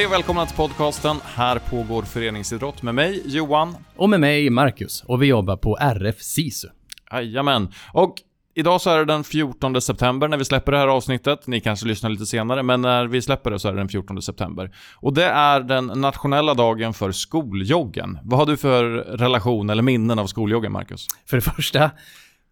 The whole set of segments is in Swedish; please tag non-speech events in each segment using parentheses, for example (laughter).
Hej och välkomna till podcasten Här pågår föreningsidrott med mig, Johan. Och med mig, Marcus. Och vi jobbar på RF SISU. Jajamän. Och idag så är det den 14 september när vi släpper det här avsnittet. Ni kanske lyssnar lite senare, men när vi släpper det så är det den 14 september. Och det är den nationella dagen för skoljoggen. Vad har du för relation eller minnen av skoljoggen, Marcus? För det första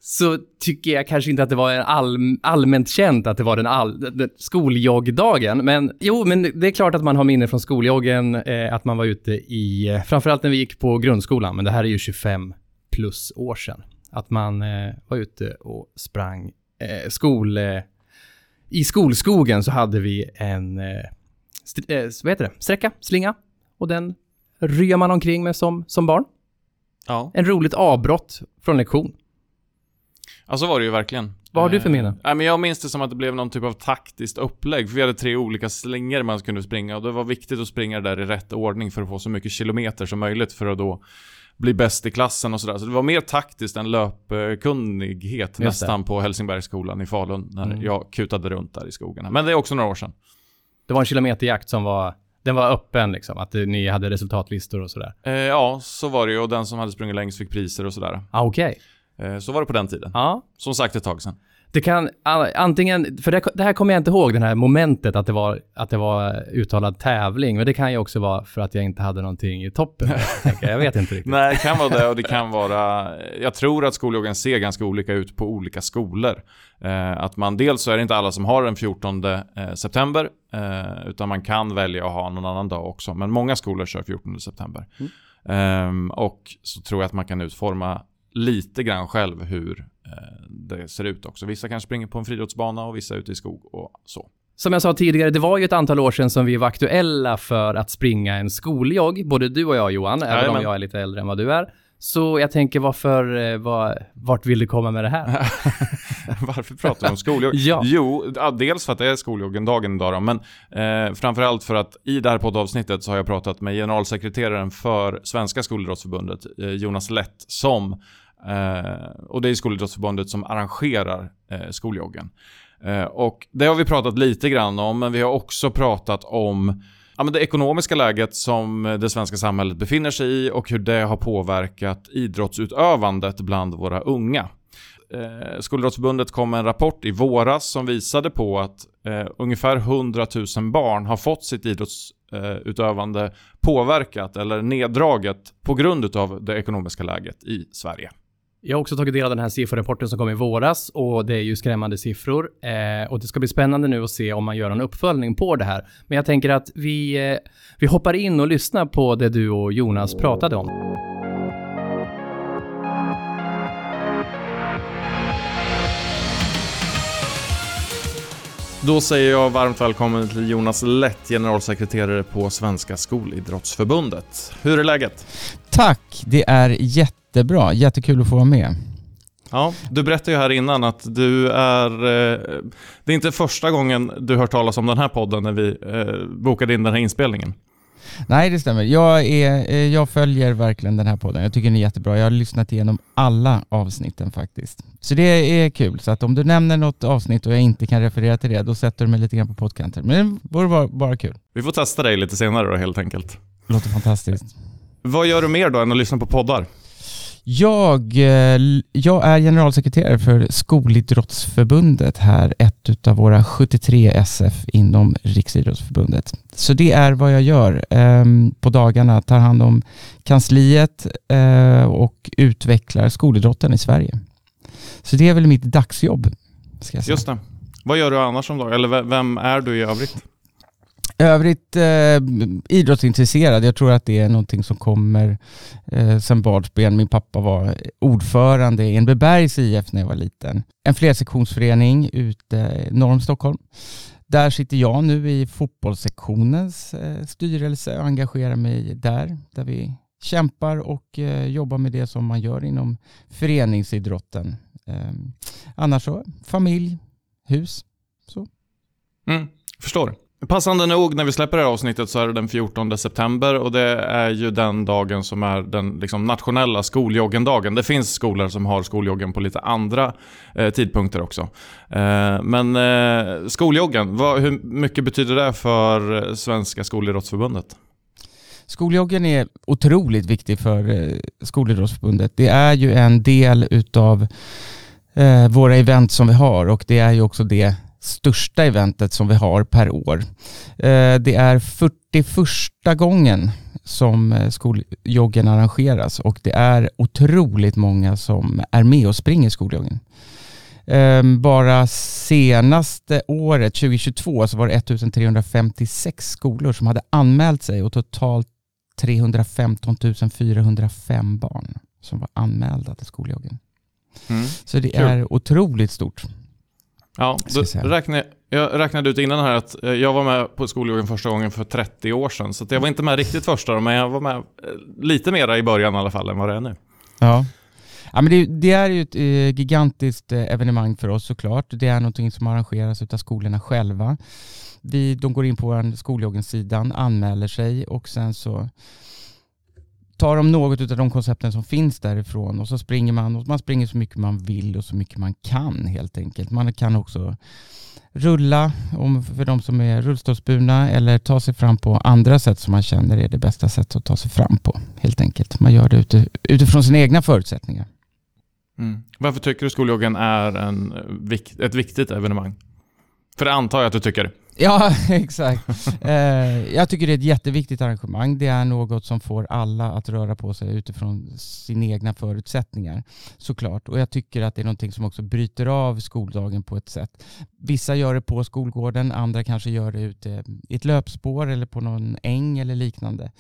så tycker jag kanske inte att det var all, allmänt känt att det var den, all, den skoljoggdagen. Men jo, men det är klart att man har minnen från skoljoggen, eh, att man var ute i, eh, framförallt när vi gick på grundskolan, men det här är ju 25 plus år sedan. Att man eh, var ute och sprang eh, skol... Eh, I skolskogen så hade vi en, eh, vad heter det, sträcka, slinga. Och den ryar man omkring med som, som barn. Ja. En roligt avbrott från lektion. Ja, så var det ju verkligen. Vad har du för minnen? Eh, men jag minns det som att det blev någon typ av taktiskt upplägg. För vi hade tre olika slingor man kunde springa och det var viktigt att springa där i rätt ordning för att få så mycket kilometer som möjligt för att då bli bäst i klassen och sådär. Så det var mer taktiskt än löpkunnighet nästan på Helsingbergsskolan i Falun när mm. jag kutade runt där i skogarna. Men det är också några år sedan. Det var en kilometerjakt som var den var öppen liksom, att ni hade resultatlistor och sådär? Eh, ja, så var det ju och den som hade sprungit längst fick priser och sådär. Ah, okej. Okay. Eh, så var det på den tiden. Ja. Som sagt ett tag sedan. Det kan antingen, för det, det, här kommer jag inte ihåg, det här momentet att det, var, att det var uttalad tävling, men det kan ju också vara för att jag inte hade någonting i toppen. (laughs) jag, jag vet inte riktigt. Nej, det kan vara det och det kan vara, jag tror att skoljoggen ser ganska olika ut på olika skolor. Eh, att man, dels så är det inte alla som har den 14 eh, september, eh, utan man kan välja att ha någon annan dag också. Men många skolor kör 14 september. Mm. Ehm, och så tror jag att man kan utforma lite grann själv hur Eh, det ser ut också. Vissa kanske springer på en friidrottsbana och vissa ute i skog och så. Som jag sa tidigare, det var ju ett antal år sedan som vi var aktuella för att springa en skoljogg, både du och jag Johan, Nej, även om jag är lite äldre än vad du är. Så jag tänker varför, eh, var, vart vill du komma med det här? (laughs) varför pratar du om skoljogg? (laughs) ja. Jo, dels för att det är skoljoggen dagen idag då, men eh, framförallt för att i det här poddavsnittet så har jag pratat med generalsekreteraren för Svenska skolidrottsförbundet, eh, Jonas Lett, som Eh, och det är Skolidrottsförbundet som arrangerar eh, skoljoggen. Eh, och det har vi pratat lite grann om, men vi har också pratat om ja, men det ekonomiska läget som det svenska samhället befinner sig i och hur det har påverkat idrottsutövandet bland våra unga. Eh, Skolidrottsförbundet kom med en rapport i våras som visade på att eh, ungefär 100 000 barn har fått sitt idrottsutövande eh, påverkat eller neddraget på grund av det ekonomiska läget i Sverige. Jag har också tagit del av den här SIFO-rapporten som kom i våras och det är ju skrämmande siffror. Eh, och det ska bli spännande nu att se om man gör en uppföljning på det här. Men jag tänker att vi, eh, vi hoppar in och lyssnar på det du och Jonas pratade om. Då säger jag varmt välkommen till Jonas Lett, generalsekreterare på Svenska Skolidrottsförbundet. Hur är läget? Tack, det är jätte jättebra. Jättekul att få vara med. Ja, du berättade ju här innan att du är... Eh, det är inte första gången du hört talas om den här podden när vi eh, bokade in den här inspelningen. Nej, det stämmer. Jag, är, eh, jag följer verkligen den här podden. Jag tycker den är jättebra. Jag har lyssnat igenom alla avsnitten faktiskt. Så det är kul. Så att om du nämner något avsnitt och jag inte kan referera till det, då sätter du mig lite grann på poddkanten. Men det vore bara, bara kul. Vi får testa dig lite senare då helt enkelt. Låter fantastiskt. Vad gör du mer då än att lyssna på poddar? Jag, eh, jag är generalsekreterare för Skolidrottsförbundet här, ett av våra 73 SF inom Riksidrottsförbundet. Så det är vad jag gör eh, på dagarna, tar hand om kansliet eh, och utvecklar skolidrotten i Sverige. Så det är väl mitt dagsjobb. Ska jag säga. Just det. Vad gör du annars om dagen? Eller vem är du i övrigt? Övrigt eh, idrottsintresserad. Jag tror att det är någonting som kommer eh, sen barnsben. Min pappa var ordförande i Enbebergs IF när jag var liten. En flersektionsförening ute norr om Stockholm. Där sitter jag nu i fotbollssektionens eh, styrelse och engagerar mig där, där vi kämpar och eh, jobbar med det som man gör inom föreningsidrotten. Eh, annars så, familj, hus. Så. Mm, förstår. Passande nog, när vi släpper det här avsnittet så är det den 14 september och det är ju den dagen som är den liksom, nationella skoljoggendagen. Det finns skolor som har skoljoggen på lite andra eh, tidpunkter också. Eh, men eh, skoljoggen, vad, hur mycket betyder det för eh, Svenska Skolidrottsförbundet? Skoljoggen är otroligt viktig för eh, Skolidrottsförbundet. Det är ju en del utav eh, våra event som vi har och det är ju också det största eventet som vi har per år. Eh, det är 41 gången som eh, skoljoggen arrangeras och det är otroligt många som är med och springer skoljoggen. Ehm, bara senaste året, 2022, så var det 1356 skolor som hade anmält sig och totalt 315 405 barn som var anmälda till skoljoggen. Mm. Så det är otroligt stort. Ja, då räknade, jag räknade ut innan här att eh, jag var med på skoljoggen första gången för 30 år sedan. Så jag var inte med riktigt första men jag var med eh, lite mera i början i alla fall än vad det är nu. Ja. Ja, men det, det är ju ett eh, gigantiskt evenemang för oss såklart. Det är någonting som arrangeras av skolorna själva. Vi, de går in på skoljoggen-sidan, anmäler sig och sen så tar de något av de koncepten som finns därifrån och så springer man och man springer så mycket man vill och så mycket man kan helt enkelt. Man kan också rulla om för de som är rullstolsburna eller ta sig fram på andra sätt som man känner är det bästa sättet att ta sig fram på helt enkelt. Man gör det utifrån sina egna förutsättningar. Mm. Varför tycker du skoljoggen är en, eh, ett viktigt evenemang? För det antar jag att du tycker. Ja, (laughs) exakt. eh, jag tycker det är ett jätteviktigt arrangemang. Det är något som får alla att röra på sig utifrån sina egna förutsättningar såklart. Och jag tycker att det är någonting som också bryter av skoldagen på ett sätt. Vissa gör det på skolgården, andra kanske gör det ute i ett löpspår eller på någon äng eller liknande.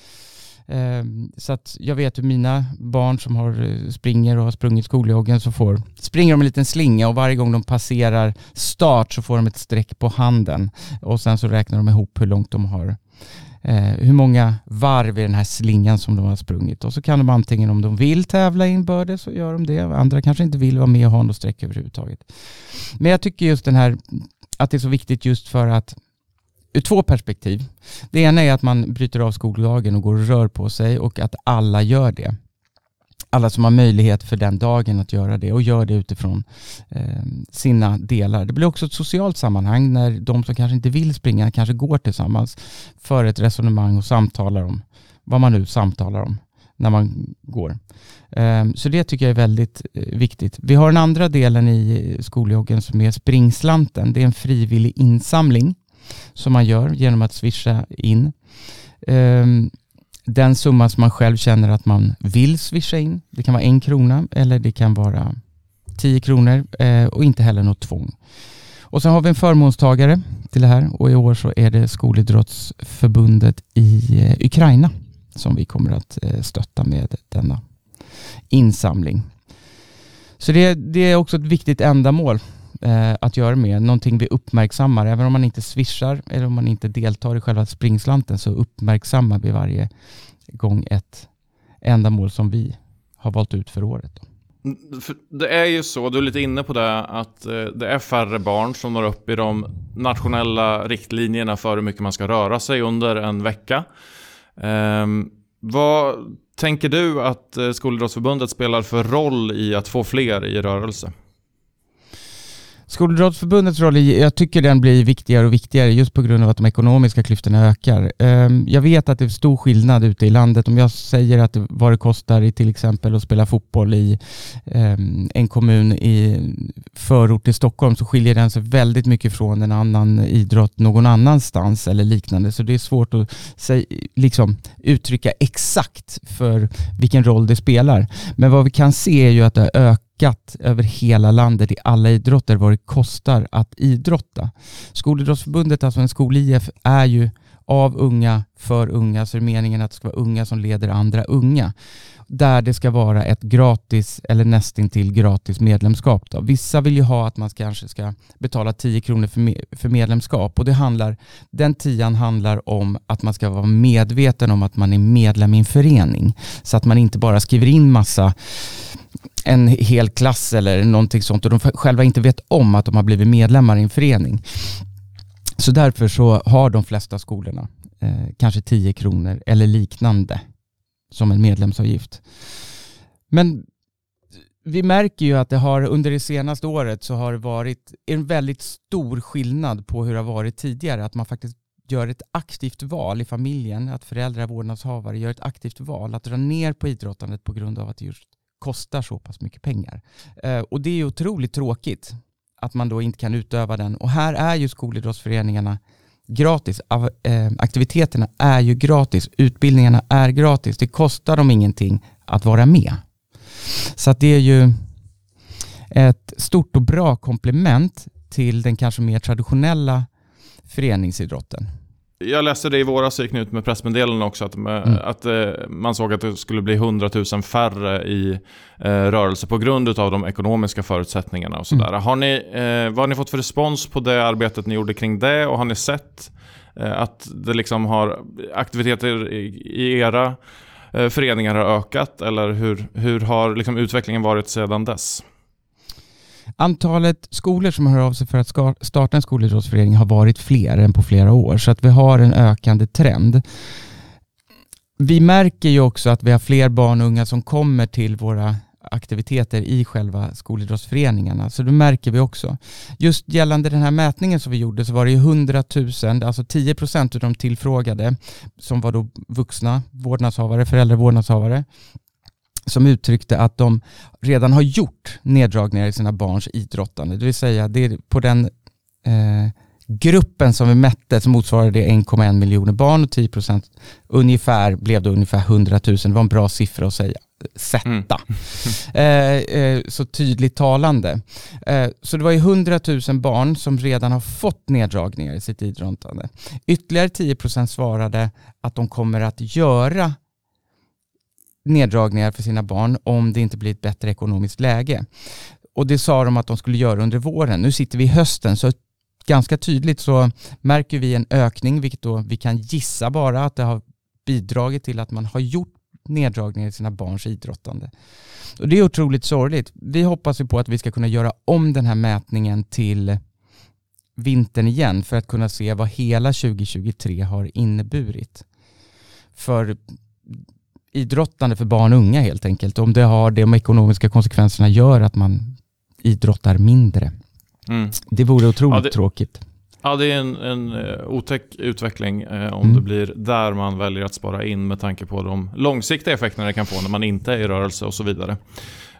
Ehm, så att jag vet hur mina barn som har, eh, springer och har sprungit skoljoggen så får, springer de en liten slinga och varje gång de passerar start så får de ett streck på handen och sen så räknar de ihop hur långt de har eh, hur många varv i den här slingan som de har sprungit och så kan de antingen om de vill tävla inbördes så gör de det. Andra kanske inte vill vara med och ha något streck överhuvudtaget. Men jag tycker just den här att det är så viktigt just för att ur två perspektiv. Det ena är att man bryter av skoldagen och går och rör på sig och att alla gör det. Alla som har möjlighet för den dagen att göra det och gör det utifrån eh, sina delar. Det blir också ett socialt sammanhang när de som kanske inte vill springa kanske går tillsammans för ett resonemang och samtalar om vad man nu samtalar om när man går. Eh, så det tycker jag är väldigt eh, viktigt. Vi har den andra delen i skoljoggen som är springslanten. Det är en frivillig insamling som man gör genom att swisha in. Ehm, den summa som man själv känner att man vill swisha in. Det kan vara en krona eller det kan vara tio kronor eh, och inte heller något tvång. Och sen har vi en förmånstagare till det här och i år så är det Skolidrottsförbundet i eh, Ukraina som vi kommer att eh, stötta med denna insamling. Så det, det är också ett viktigt ändamål eh, att göra med. Någonting vi uppmärksammar. Även om man inte swishar eller om man inte deltar i själva springslanten så uppmärksammar vi varje gång ett ändamål som vi har valt ut för året. Då. Mm, det är ju så, du är lite inne på det, att eh, det är färre barn som når upp i de nationella riktlinjerna för hur mycket man ska röra sig under en vecka. Um, vad tänker du att eh, Skolidrottsförbundet spelar för roll i att få fler i rörelse? Skolidrottsförbundets roll, jag tycker den blir viktigare och viktigare just på grund av att de ekonomiska klyftorna ökar. Ehm, jag vet att det är stor skillnad ute i landet. Om jag säger att vad det kostar i till exempel att spela fotboll i ehm, en kommun i förort till Stockholm så skiljer den sig väldigt mycket från en annan idrott någon annanstans eller liknande. Så det är svårt att liksom, uttrycka exakt för vilken roll det spelar. Men vad vi kan se är ju att det har ökat ökat över hela landet i alla idrotter vad det kostar att idrotta. Skolidrottsförbundet, alltså en skol-IF, är ju av unga för unga, så är det meningen att det ska vara unga som leder andra unga. Där det ska vara ett gratis eller nästintill gratis medlemskap. Då. Vissa vill ju ha att man kanske ska betala 10 kronor för, för medlemskap och det handlar, den tian handlar om att man ska vara medveten om att man är medlem i en förening. Så att man inte bara skriver in massa en hel klass eller någonting sånt och de själva inte vet om att de har blivit medlemmar i en förening. Så därför så har de flesta skolorna eh, kanske 10 kronor eller liknande som en medlemsavgift. Men vi märker ju att det har under det senaste året så har det varit en väldigt stor skillnad på hur det har varit tidigare. Att man faktiskt gör ett aktivt val i familjen, att föräldrar och vårdnadshavare gör ett aktivt val att dra ner på idrottandet på grund av att det just kostar så pass mycket pengar. Eh, och det är otroligt tråkigt att man då inte kan utöva den. Och här är ju skolidrottsföreningarna gratis. Eh, aktiviteterna är ju gratis. Utbildningarna är gratis. Det kostar dem ingenting att vara med. Så att det är ju ett stort och bra komplement till den kanske mer traditionella föreningsidrotten. Jag läste det i våras, gick ut med pressmeddelanden också, att, med, mm. att eh, man såg att det skulle bli 100 000 färre i eh, rörelse på grund av de ekonomiska förutsättningarna och sådär. Mm. Har ni, eh, vad har ni fått för respons på det arbetet ni gjorde kring det och har ni sett eh, att det liksom har aktiviteter i, i era eh, föreningar har ökat eller hur, hur har liksom utvecklingen varit sedan dess? Antalet skolor som hör av sig för att starta en skolidrottsförening har varit fler än på flera år, så att vi har en ökande trend. Vi märker ju också att vi har fler barn och unga som kommer till våra aktiviteter i själva skolidrottsföreningarna. Så det märker vi också. Just gällande den här mätningen som vi gjorde så var det ju 100 000, alltså 10 procent av de tillfrågade som var då vuxna vårdnadshavare, föräldrar vårdnadshavare som uttryckte att de redan har gjort neddragningar i sina barns idrottande. Det vill säga det är på den eh, gruppen som vi mätte så motsvarade det 1,1 miljoner barn och 10 procent ungefär blev det ungefär 100 000. Det var en bra siffra att säga sätta. Mm. (laughs) eh, eh, så tydligt talande. Eh, så det var ju 100 000 barn som redan har fått neddragningar i sitt idrottande. Ytterligare 10 procent svarade att de kommer att göra neddragningar för sina barn om det inte blir ett bättre ekonomiskt läge. Och det sa de att de skulle göra under våren. Nu sitter vi i hösten så ganska tydligt så märker vi en ökning, vilket då vi kan gissa bara att det har bidragit till att man har gjort neddragningar i sina barns idrottande. Och det är otroligt sorgligt. Vi hoppas ju på att vi ska kunna göra om den här mätningen till vintern igen för att kunna se vad hela 2023 har inneburit. För idrottande för barn och unga helt enkelt. Om det har de ekonomiska konsekvenserna gör att man idrottar mindre. Mm. Det vore otroligt ja, det, tråkigt. Ja, det är en, en uh, otäck utveckling uh, om mm. det blir där man väljer att spara in med tanke på de långsiktiga effekterna det kan få när man inte är i rörelse och så vidare.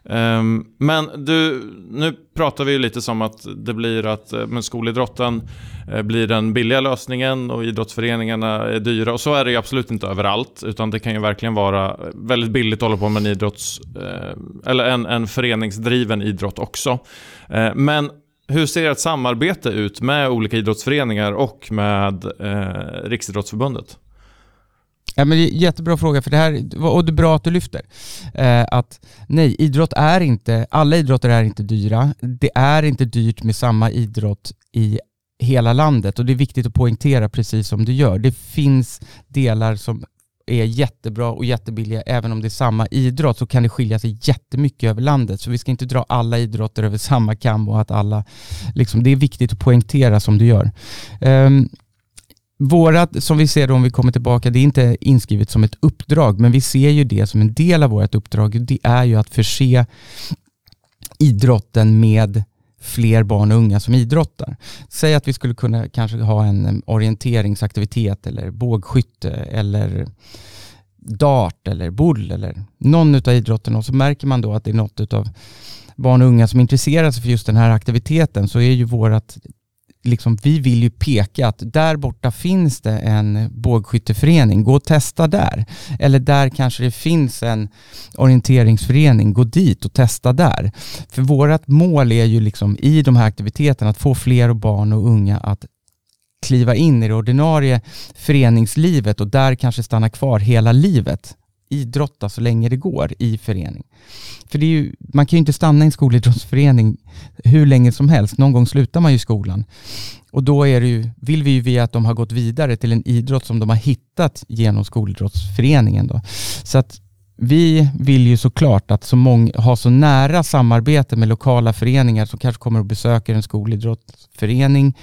Um, men du, nu pratar vi lite som att det blir att eh, men skolidrotten eh, blir den billiga lösningen och idrottsföreningarna är dyra. Och så är det ju absolut inte överallt. Utan det kan ju verkligen vara eh, väldigt billigt att hålla på med en idrotts... eller en, en föreningsdriven idrott också. men hur ser ett samarbete ut med olika idrottsföreningar och med eh, Riksidrottsförbundet? Ja, men jättebra fråga, för det här, och det är bra att du lyfter. Eh, att nej, idrott är inte, alla idrotter är inte dyra. Det är inte dyrt med samma idrott i hela landet och det är viktigt att poängtera precis som du gör. Det finns delar som är jättebra och jättebilliga, även om det är samma idrott så kan det skilja sig jättemycket över landet. Så vi ska inte dra alla idrotter över samma kam och att alla, liksom, det är viktigt att poängtera som du gör. Um, Vårat, som vi ser då om vi kommer tillbaka, det är inte inskrivet som ett uppdrag, men vi ser ju det som en del av vårt uppdrag. Det är ju att förse idrotten med fler barn och unga som idrottar. Säg att vi skulle kunna kanske ha en orienteringsaktivitet eller bågskytte eller dart eller boll eller någon av idrotterna och så märker man då att det är något av barn och unga som intresserar sig för just den här aktiviteten så är ju vårt liksom, vi vill ju peka att där borta finns det en bågskytteförening, gå och testa där. Eller där kanske det finns en orienteringsförening, gå dit och testa där. För vårt mål är ju liksom i de här aktiviteterna att få fler barn och unga att kliva in i det ordinarie föreningslivet och där kanske stanna kvar hela livet idrotta så länge det går i förening. För det är ju, man kan ju inte stanna i en skolidrottsförening hur länge som helst. Någon gång slutar man ju skolan. Och då är det ju, vill vi ju via att de har gått vidare till en idrott som de har hittat genom skolidrottsföreningen. Då. Så att vi vill ju såklart att så många, ha så nära samarbete med lokala föreningar som kanske kommer och besöker en skolidrottsförening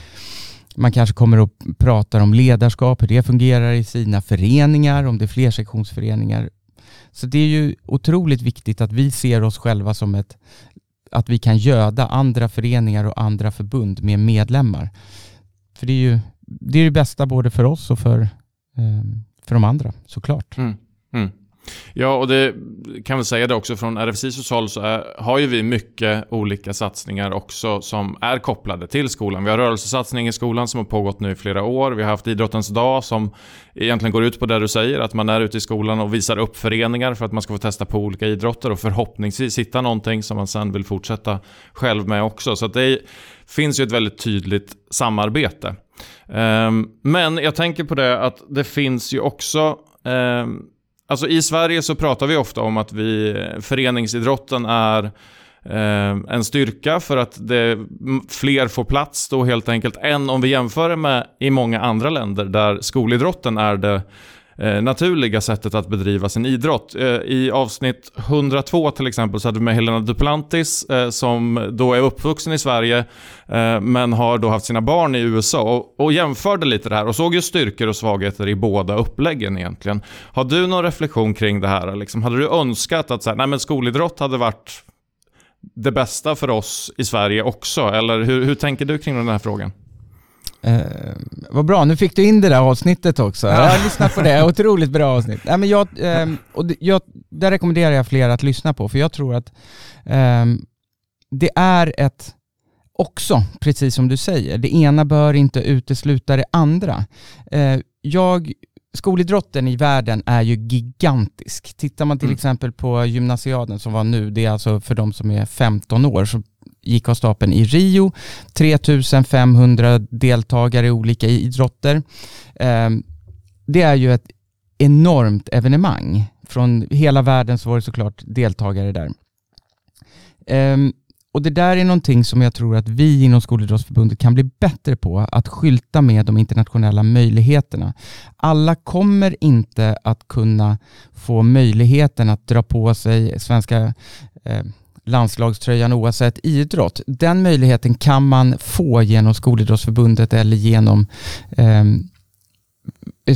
man kanske kommer att prata om ledarskap, hur det fungerar i sina föreningar, om det är flersektionsföreningar. Så det är ju otroligt viktigt att vi ser oss själva som ett, att vi kan göda andra föreningar och andra förbund med medlemmar. För det är ju det, är det bästa både för oss och för, eh, för de andra såklart. Mm. Mm. Ja, och det kan vi säga det också från RFSI håll så är, har ju vi mycket olika satsningar också som är kopplade till skolan. Vi har rörelsesatsning i skolan som har pågått nu i flera år. Vi har haft idrottens dag som egentligen går ut på det du säger, att man är ute i skolan och visar upp föreningar för att man ska få testa på olika idrotter och förhoppningsvis hitta någonting som man sen vill fortsätta själv med också. Så det finns ju ett väldigt tydligt samarbete. Ehm, men jag tänker på det att det finns ju också um, Alltså i Sverige så pratar vi ofta om att vi, föreningsidrotten är eh, en styrka för att det, fler får plats då helt enkelt än om vi jämför det med i många andra länder där skolidrotten är det Eh, naturliga sättet att bedriva sin idrott. Eh, I avsnitt 102 till exempel så hade vi med Helena Duplantis eh, som då är uppvuxen i Sverige men har då haft sina barn i USA och, jämförde lite det här och såg ju styrkor och svagheter i båda uppläggen egentligen. Har du någon reflektion kring det här? Liksom, hade du önskat att så här, nej, men skolidrott hade varit det bästa för oss i Sverige också? Eller hur, hur tänker du kring den här frågan? Eh, vad bra, nu fick du in det där avsnittet också. Jag har lyssnat på det, otroligt bra avsnitt. Nej, men jag, eh, och jag, där rekommenderar jag fler att lyssna på, för jag tror att eh, det är ett, också, precis som du säger, det ena bör inte utesluta det andra. Eh, jag skolidrotten i världen är ju gigantisk. Tittar man till mm. exempel på gymnasiaden som var nu, det är alltså för de som är 15 år, så gick av stapeln i Rio. 3500 deltagare i olika idrotter. Ehm, det är ju ett enormt evenemang. Från hela världen så var det såklart deltagare där. Ehm, och det där är någonting som jag tror att vi inom Skolidrottsförbundet kan bli bättre på, att skylta med de internationella möjligheterna. Alla kommer inte att kunna få möjligheten att dra på sig svenska eh, landslagströjan oavsett idrott. Den möjligheten kan man få genom Skolidrottsförbundet eller genom eh,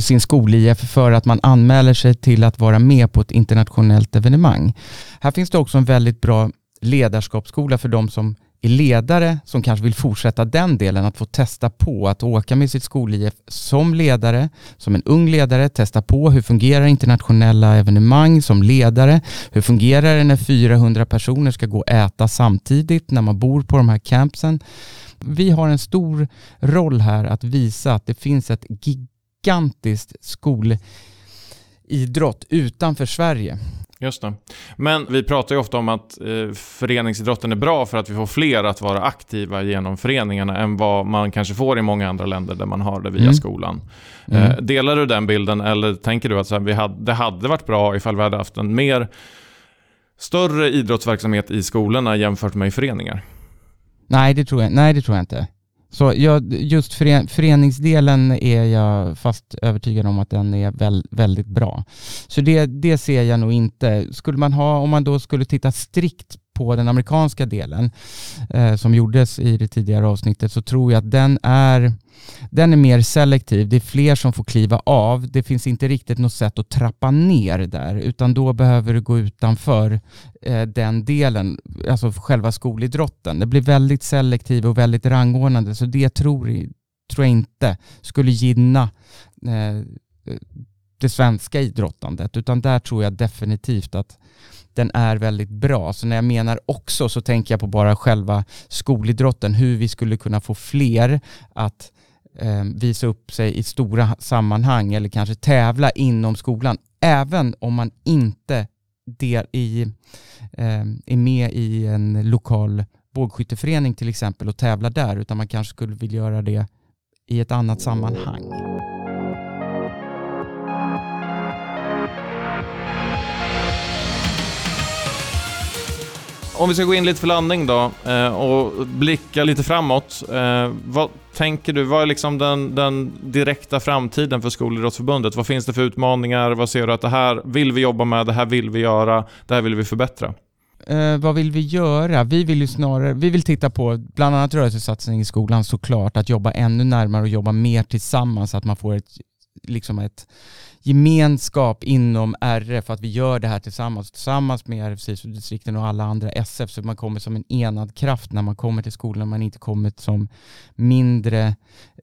sin skol-IF för att man anmäler sig till att vara med på ett internationellt evenemang. Här finns det också en väldigt bra ledarskapsskola för de som ledare som kanske vill fortsätta den delen, att få testa på att åka med sitt skol som ledare, som en ung ledare, testa på hur fungerar internationella evenemang som ledare, hur fungerar det när 400 personer ska gå och äta samtidigt när man bor på de här campsen. Vi har en stor roll här att visa att det finns ett gigantiskt skolidrott utanför Sverige Just det. Men vi pratar ju ofta om att eh, föreningsidrotten är bra för att vi får fler att vara aktiva genom föreningarna än vad man kanske får i många andra länder där man har det via mm. skolan. Mm. Eh, delar du den bilden eller tänker du att så här, vi hade, det hade varit bra ifall vi hade haft en mer större idrottsverksamhet i skolorna jämfört med i föreningar? Nej, det tror jag, nej, det tror jag inte. Så jag, just föreningsdelen är jag fast övertygad om att den är väl, väldigt bra. Så det, det ser jag nog inte. Skulle man ha, om man då skulle titta strikt på den amerikanska delen eh, som gjordes i det tidigare avsnittet så tror jag att den är, den är mer selektiv. Det är fler som får kliva av. Det finns inte riktigt något sätt att trappa ner där utan då behöver du gå utanför eh, den delen, alltså själva skolidrotten. Det blir väldigt selektivt och väldigt rangordnande så det tror, tror jag inte skulle gynna eh, det svenska idrottandet utan där tror jag definitivt att den är väldigt bra. Så när jag menar också så tänker jag på bara själva skolidrotten, hur vi skulle kunna få fler att eh, visa upp sig i stora sammanhang eller kanske tävla inom skolan, även om man inte del i, eh, är med i en lokal bågskytteförening till exempel och tävlar där, utan man kanske skulle vilja göra det i ett annat sammanhang. Om vi ska gå in lite för landning då eh, och blicka lite framåt. Eh, vad tänker du, vad är liksom den, den direkta framtiden för Skolidrottsförbundet? Vad finns det för utmaningar? Vad ser du att det här vill vi jobba med, det här vill vi göra, det här vill vi förbättra? eh, vad vill vi göra? Vi vill ju snarare, vi vill titta på bland annat rörelsesatsning i skolan såklart, att jobba ännu närmare och jobba mer tillsammans, att man får ett, liksom ett gemenskap inom RF, att vi gör det här tillsammans, tillsammans med RF-distrikten och alla andra SF, så man kommer som en enad kraft när man kommer till skolan, man inte kommer som mindre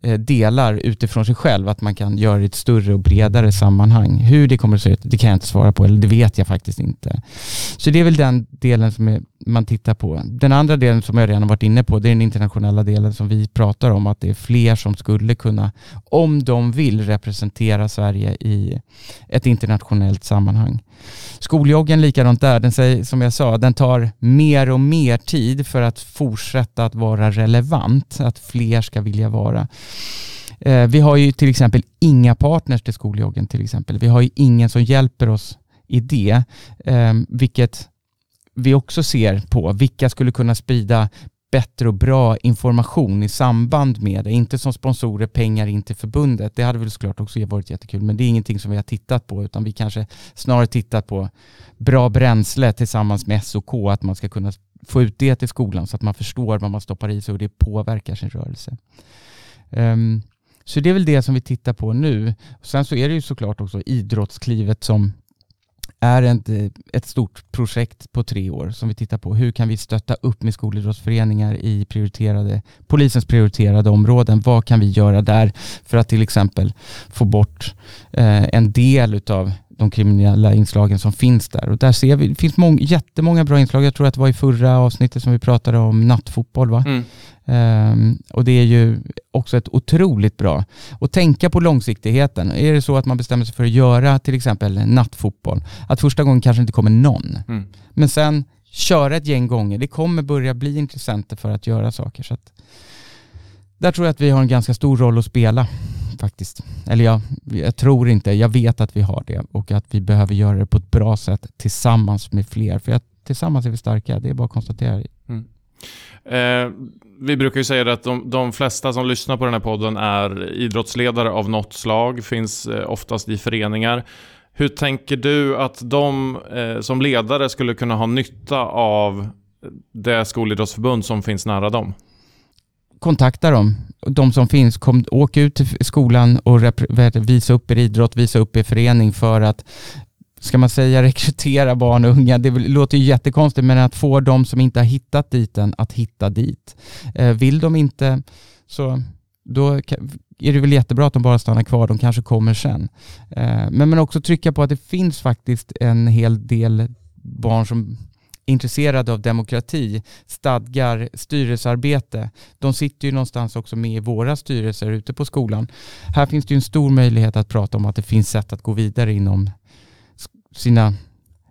eh, delar utifrån sig själv, att man kan göra det i ett större och bredare sammanhang. Hur det kommer att se ut, det kan jag inte svara på, eller det vet jag faktiskt inte. Så det är väl den delen som man tittar på. Den andra delen som jag redan varit inne på, det är den internationella delen som vi pratar om, att det är fler som skulle kunna, om de vill, representera Sverige i ett internationellt sammanhang. Skoljoggen likadant där, den säger, som jag sa, den tar mer och mer tid för att fortsätta att vara relevant, att fler ska vilja vara. Eh, vi har ju till exempel inga partners till skoljoggen till exempel. Vi har ju ingen som hjälper oss i det, eh, vilket vi också ser på. Vilka skulle kunna sprida bättre och bra information i samband med det. Inte som sponsorer, pengar in till förbundet. Det hade väl såklart också varit jättekul, men det är ingenting som vi har tittat på, utan vi kanske snarare tittat på bra bränsle tillsammans med SOK, att man ska kunna få ut det till skolan så att man förstår vad man stoppar i sig och det påverkar sin rörelse. Um, så det är väl det som vi tittar på nu. Sen så är det ju såklart också idrottsklivet som är ett, eh, ett stort projekt på tre år som vi tittar på. Hur kan vi stötta upp med skolidrottsföreningar i prioriterade, polisens prioriterade områden? Vad kan vi göra där för att till exempel få bort eh, en del av de kriminella inslagen som finns där. Och där ser vi, det finns mång, jättemånga bra inslag. Jag tror att det var i förra avsnittet som vi pratade om nattfotboll. Va? Mm. Um, och det är ju också ett otroligt bra. Och tänka på långsiktigheten. Är det så att man bestämmer sig för att göra till exempel nattfotboll, att första gången kanske inte kommer någon. Mm. Men sen köra ett gäng gånger. Det kommer börja bli intressenter för att göra saker. Så att, där tror jag att vi har en ganska stor roll att spela faktiskt. Eller jag, jag tror inte, jag vet att vi har det och att vi behöver göra det på ett bra sätt tillsammans med fler. För att tillsammans är vi starka, det är bara att konstatera. Mm. Eh, vi brukar ju säga att de, de, flesta som lyssnar på den här podden är idrottsledare av något slag, finns eh, oftast i föreningar. Hur tänker du att de eh, som ledare skulle kunna ha nytta av det skolidrottsförbund som finns nära dem? Kontakta dem, de som finns. Kom, åk ut till skolan och visa upp er idrott, visa upp er förening för att ska man säga (laughs) rekrytera barn och unga, det låter ju jättekonstigt, men att få de som inte har hittat dit än att hitta dit. Eh, vill de inte så då är det väl jättebra att de bara stannar kvar, de kanske kommer sen. Eh, men, men också trycka på att det finns faktiskt en hel del barn som intresserade av demokrati, stadgar, styrelsearbete. De sitter ju någonstans också med i våra styrelser ute på skolan. Här finns det ju en stor möjlighet att prata om att det finns sätt att gå vidare inom sina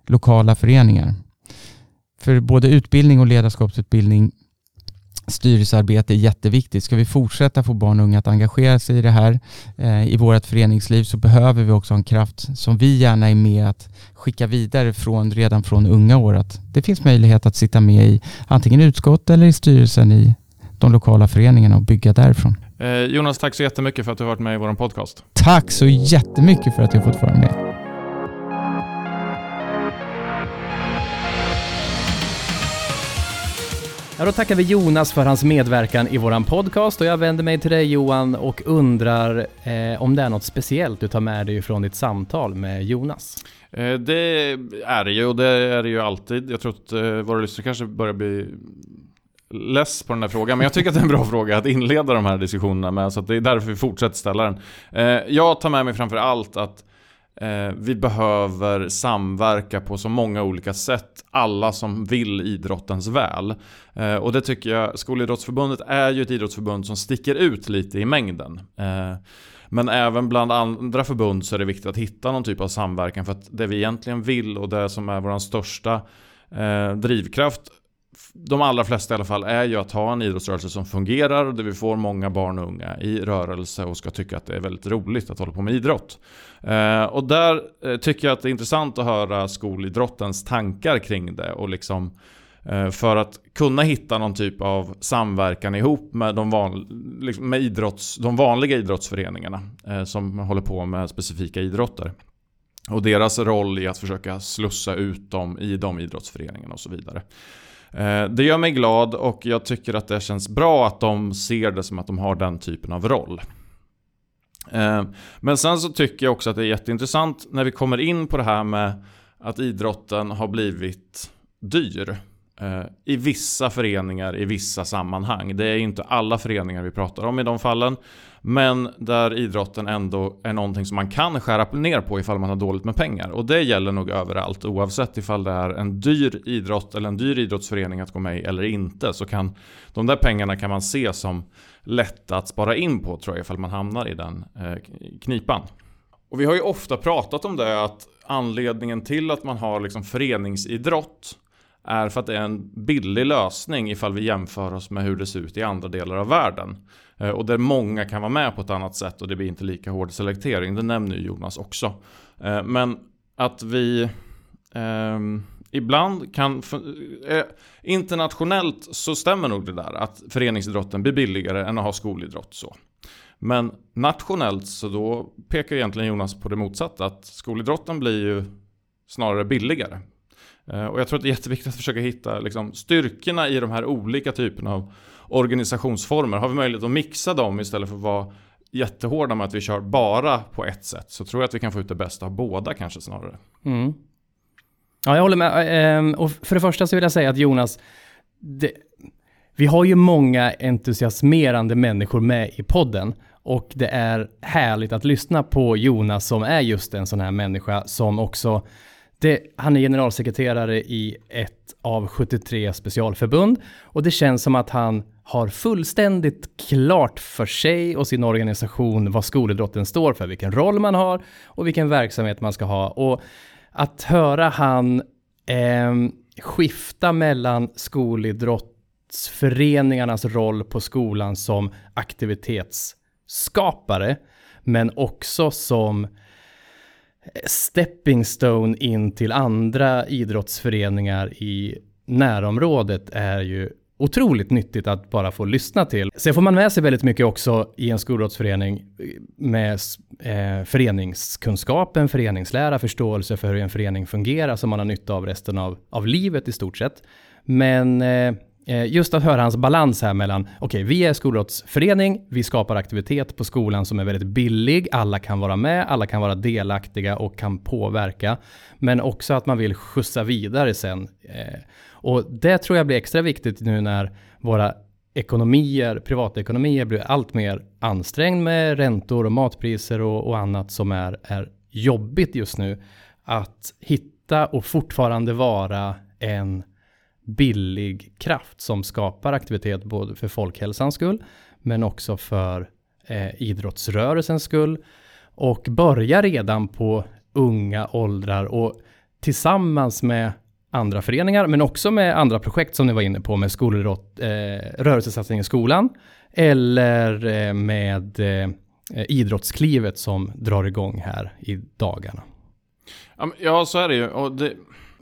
lokala föreningar. För både utbildning och ledarskapsutbildning styrelsearbete är jätteviktigt. Ska vi fortsätta få barn och unga att engagera sig i det här eh, i vårt föreningsliv så behöver vi också en kraft som vi gärna är med att skicka vidare från, redan från unga år. Att det finns möjlighet att sitta med i antingen utskott eller i styrelsen i de lokala föreningarna och bygga därifrån. Eh, Jonas, tack så jättemycket för att du har varit med i vår podcast. Tack så jättemycket för att jag fått vara med. Ja, då tackar vi Jonas för hans medverkan i våran podcast och jag vänder mig till dig Johan och undrar eh, om det är något speciellt du tar med dig från ditt samtal med Jonas? Eh, det är det ju och det är det ju alltid. Jag tror att eh, våra lyssnare kanske börjar bli less på den här frågan, men jag tycker att det är en bra (laughs) fråga att inleda de här diskussionerna med, så det är därför vi fortsätter ställa den. Eh, jag tar med mig framför allt att Eh, vi behöver samverka på så många olika sätt, alla som vill idrottens väl. Eh, och det tycker jag, Skolidrottsförbundet är ju ett idrottsförbund som sticker ut lite i mängden. Eh, men även bland andra förbund så är det viktigt att hitta någon typ av samverkan för att det vi egentligen vill och det som är vår största drivkraft de allra flesta i alla fall är ju att ha en idrottsrörelse som fungerar där vi får många barn och unga i rörelse och ska tycka att det är väldigt roligt att hålla på med idrott. Eh, och där eh, tycker jag att det är intressant att höra skolidrottens tankar kring det och liksom eh, för att kunna hitta någon typ av samverkan ihop med de, van, liksom med idrotts, de vanliga idrottsföreningarna som håller på med specifika idrotter. och deras roll i att försöka slussa ut dem i de idrottsföreningarna och så vidare. Eh, det gör mig glad och jag tycker att det känns bra att de ser det som att de har den typen av roll. Eh, men sen så tycker jag också att det är jätteintressant när vi kommer in på det här med att idrotten har blivit dyr. Eh, I vissa föreningar, i vissa sammanhang. Det är inte alla föreningar vi pratar om i de fallen. Men där idrotten ändå är någonting som man kan skära ner på ifall man har dåligt med pengar. Och det gäller nog överallt oavsett ifall det är en dyr idrott eller en dyr idrottsförening att gå med i eller inte. Så kan de där pengarna kan man se som lätta att spara in på tror jag ifall man hamnar i den eh, knipan. Och vi har ju ofta pratat om det att anledningen till att man har liksom föreningsidrott är för att det är en billig lösning ifall vi jämför oss med hur det ser ut i andra delar av världen. Eh, och där många kan vara med på ett annat sätt och det blir inte lika hård selektering. Det nämner ju Jonas också. Eh, men att vi eh, ibland kan... Eh, internationellt så stämmer nog det där att föreningsidrotten blir billigare än att ha skolidrott. så. Men nationellt så då pekar egentligen Jonas på det motsatta. Att skolidrotten blir ju snarare billigare. Eh, och jag tror att det är jätteviktigt att försöka hitta liksom, styrkorna i de här olika typerna av organisationsformer. Har vi möjlighet att mixa dem istället för att vara jättehårda med att vi kör bara på ett sätt så tror jag att vi kan få ut det bästa av båda kanske snarare. Mm. Ja, jag håller med. Ehm, och för det första så vill jag säga att Jonas, det, vi har ju många entusiasmerande människor med i podden och det är härligt att lyssna på Jonas som är just en sån här människa som också det, han är generalsekreterare i ett av 73 specialförbund och det känns som att han har fullständigt klart för sig och sin organisation vad skolidrotten står för, vilken roll man har och vilken verksamhet man ska ha. Och att höra han eh, skifta mellan skolidrottsföreningarnas roll på skolan som aktivitetsskapare, men också som stepping stone in till andra idrottsföreningar i närområdet är ju otroligt nyttigt att bara få lyssna till. Sen får man med sig väldigt mycket också i en skolidrottsförening med eh, föreningskunskapen, föreningslära, förståelse för hur en förening fungerar som man har nytta av resten av, av livet i stort sett. Men eh, Eh, Eh, just att höra hans balans här mellan, okej, okay, vi är skolidrottsförening, vi skapar aktivitet på skolan som är väldigt billig, alla kan vara med, alla kan vara delaktiga och kan påverka, men också att man vill skjutsa vidare sen. Eh, och det tror jag blir extra viktigt nu när våra ekonomier, privatekonomier blir allt mer ansträngd med räntor och matpriser och, och annat som är, är jobbigt just nu. Att hitta och fortfarande vara en billig kraft som skapar aktivitet både för folkhälsans skull men också för eh, idrottsrörelsens skull och börja redan på unga åldrar och tillsammans med andra föreningar men också med andra projekt som ni var inne på med skolidrott, eh, rörelsesatsning i skolan eller eh, med eh, idrottsklivet som drar igång här i dagarna. Ja, så är det ju. Och det,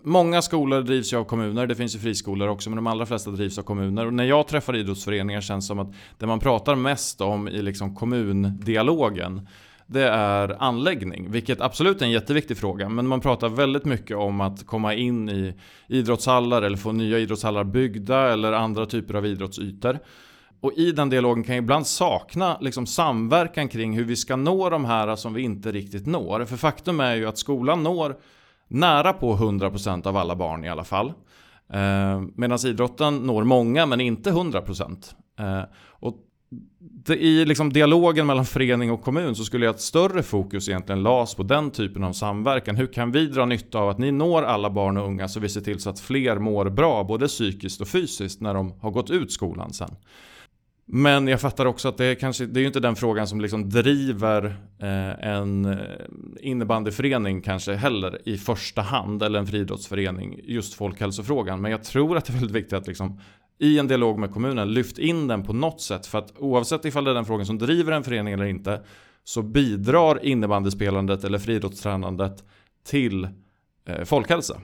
många skolor drivs ju av kommuner, det finns ju friskolor också, men de allra flesta drivs av kommuner. Och när jag träffar idrottsföreningar känns det som att det man pratar mest om i liksom kommundialogen det är anläggning, vilket absolut är en jätteviktig fråga. Men man pratar väldigt mycket om att komma in i idrottshallar eller få nya idrottshallar byggda eller andra typer av idrottsytor. Och i den dialogen kan jag ibland sakna liksom samverkan kring hur vi ska nå de här som vi inte riktigt når. För faktum är ju att skolan når nära på 100% av alla barn i alla fall. Eh, Medan idrotten når många men inte 100%. Eh, och det, I liksom dialogen mellan förening och kommun så skulle jag ett större fokus egentligen las på den typen av samverkan. Hur kan vi dra nytta av att ni når alla barn och unga så vi ser till så att fler mår bra både psykiskt och fysiskt när de har gått ut skolan sen. Men jag fattar också att det är, kanske, det är ju inte den frågan som liksom driver eh, en eh, innebandyförening kanske heller i första hand, eller en friidrottsförening, just folkhälsofrågan. Men jag tror att det är väldigt viktigt att liksom, i en dialog med kommunen lyft in den på något sätt. För att oavsett ifall det är den frågan som driver en förening eller inte, så bidrar innebandyspelandet eller friidrottstränandet till eh, folkhälsa.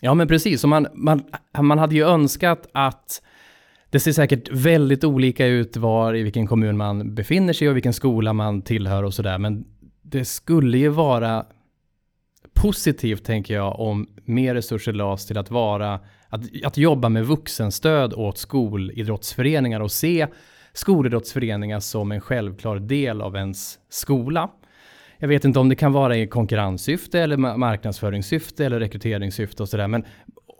Ja men precis, och man, man, man hade ju önskat att det ser säkert väldigt olika ut var i vilken kommun man befinner sig och vilken skola man tillhör och sådär. Men det skulle ju vara positivt tänker jag om mer resurser lades till att vara att, att jobba med vuxenstöd åt skolidrottsföreningar och se skolidrottsföreningar som en självklar del av ens skola. Jag vet inte om det kan vara i konkurrenssyfte eller marknadsföringssyfte eller rekryteringssyfte och sådär, men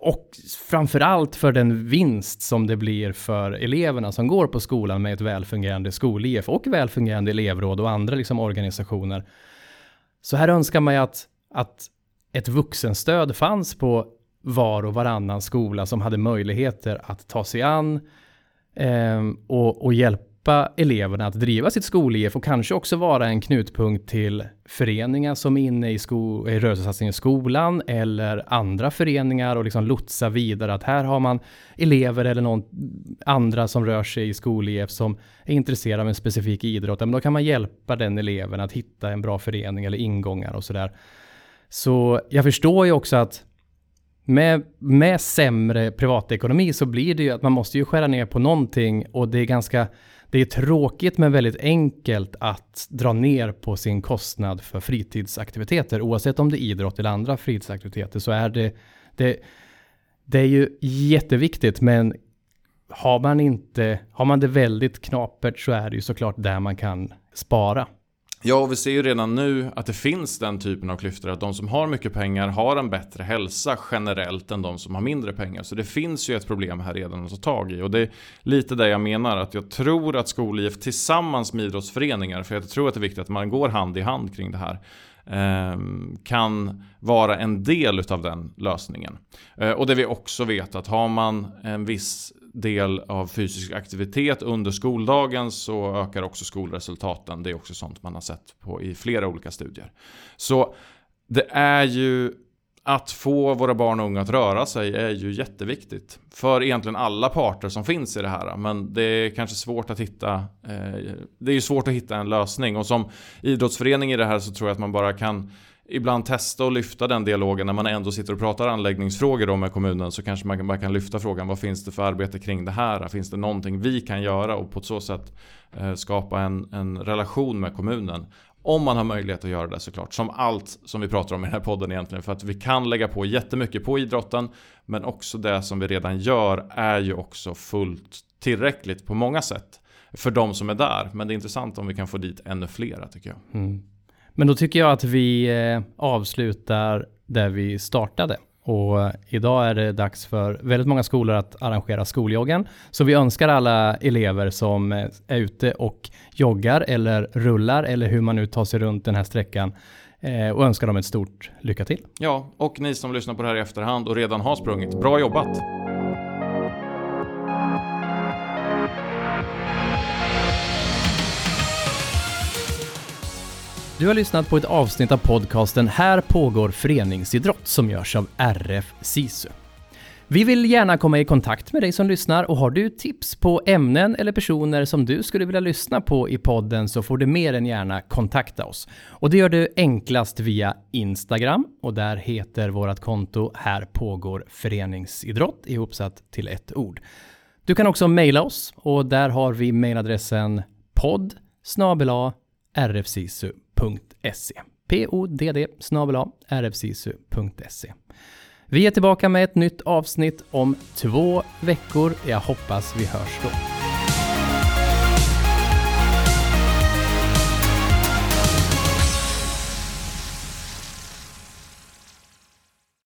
och framförallt för den vinst som det blir för eleverna som går på skolan med ett välfungerande skol-IF och välfungerande elevråd och andra liksom organisationer. Så här önskar man ju att, att ett vuxenstöd fanns på var och varannan skola som hade möjligheter att ta sig an eh, och, och hjälpa hjälpa eleverna att driva sitt skol-IF och kanske också vara en knutpunkt till föreningar som är inne i, sko- i rörelsesatsningen i skolan eller andra föreningar och liksom lotsa vidare att här har man elever eller någon andra som rör sig i skol-IF som är intresserade av en specifik idrott. Men då kan man hjälpa den eleven att hitta en bra förening eller ingångar och sådär. Så jag förstår ju också att med, med sämre privatekonomi så blir det ju att man måste ju skära ner på någonting och det är ganska det är tråkigt men väldigt enkelt att dra ner på sin kostnad för fritidsaktiviteter. Oavsett om det är idrott eller andra fritidsaktiviteter så är det, det, det är ju jätteviktigt men har man inte, har man det väldigt knapert så är det ju såklart där man kan spara. Ja, och vi ser ju redan nu att det finns den typen av klyftor. Att de som har mycket pengar har en bättre hälsa generellt än de som har mindre pengar. Så det finns ju ett problem här redan att ta tag i. Och det är lite det jag menar. Att jag tror att skol-IF tillsammans med idrottsföreningar, för jag tror att det är viktigt att man går hand i hand kring det här ehm, kan vara en del av den lösningen. Eh, och det vi också vet att har man en viss del av fysisk aktivitet under skoldagen så ökar också skolresultaten. Det är också sånt man har sett på i flera olika studier. Så det är ju att få våra barn och unga att röra sig är ju jätteviktigt. För egentligen alla parter som finns i det här. Men det är kanske svårt att hitta eh, Det är ju svårt att hitta en lösning. Och som idrottsförening i det här så tror jag att man bara kan ibland testa och lyfta den dialogen när man ändå sitter och pratar anläggningsfrågor då med kommunen så kanske man bara kan lyfta frågan vad finns det för arbete kring det här? Finns det någonting vi kan göra och på så sätt eh, skapa en, en relation med kommunen? Om man har möjlighet att göra det såklart. Som allt som vi pratar om i den här podden egentligen. För att vi kan lägga på jättemycket på idrotten. Men också det som vi redan gör är ju också fullt tillräckligt på många sätt. För de som är där. Men det är intressant om vi kan få dit ännu flera tycker jag. Mm. Men då tycker jag att vi eh, avslutar där vi startade. Och eh, idag är det dags för väldigt många skolor att arrangera skoljoggen. Så vi önskar alla elever som eh, är ute och joggar eller rullar eller hur man nu tar sig runt den här sträckan och önskar dem ett stort lycka till. Ja, och ni som lyssnar på det här i efterhand och redan har sprungit, bra jobbat! Du har lyssnat på ett avsnitt av podcasten Här pågår föreningsidrott som görs av RF SISU. Vi vill gärna komma i kontakt med dig som lyssnar och har du tips på ämnen eller personer som du skulle vilja lyssna på i podden så får du mer än gärna kontakta oss. Och det gör du enklast via Instagram och där heter vårt konto Här pågår föreningsidrott ihopsatt till ett ord. Du kan också mejla oss och där har vi mejladressen podd rfsisu rfsisu.se. P-O-D-D rfsisu.se. Vi är tillbaka med ett nytt avsnitt om två veckor. Jag hoppas vi hörs då.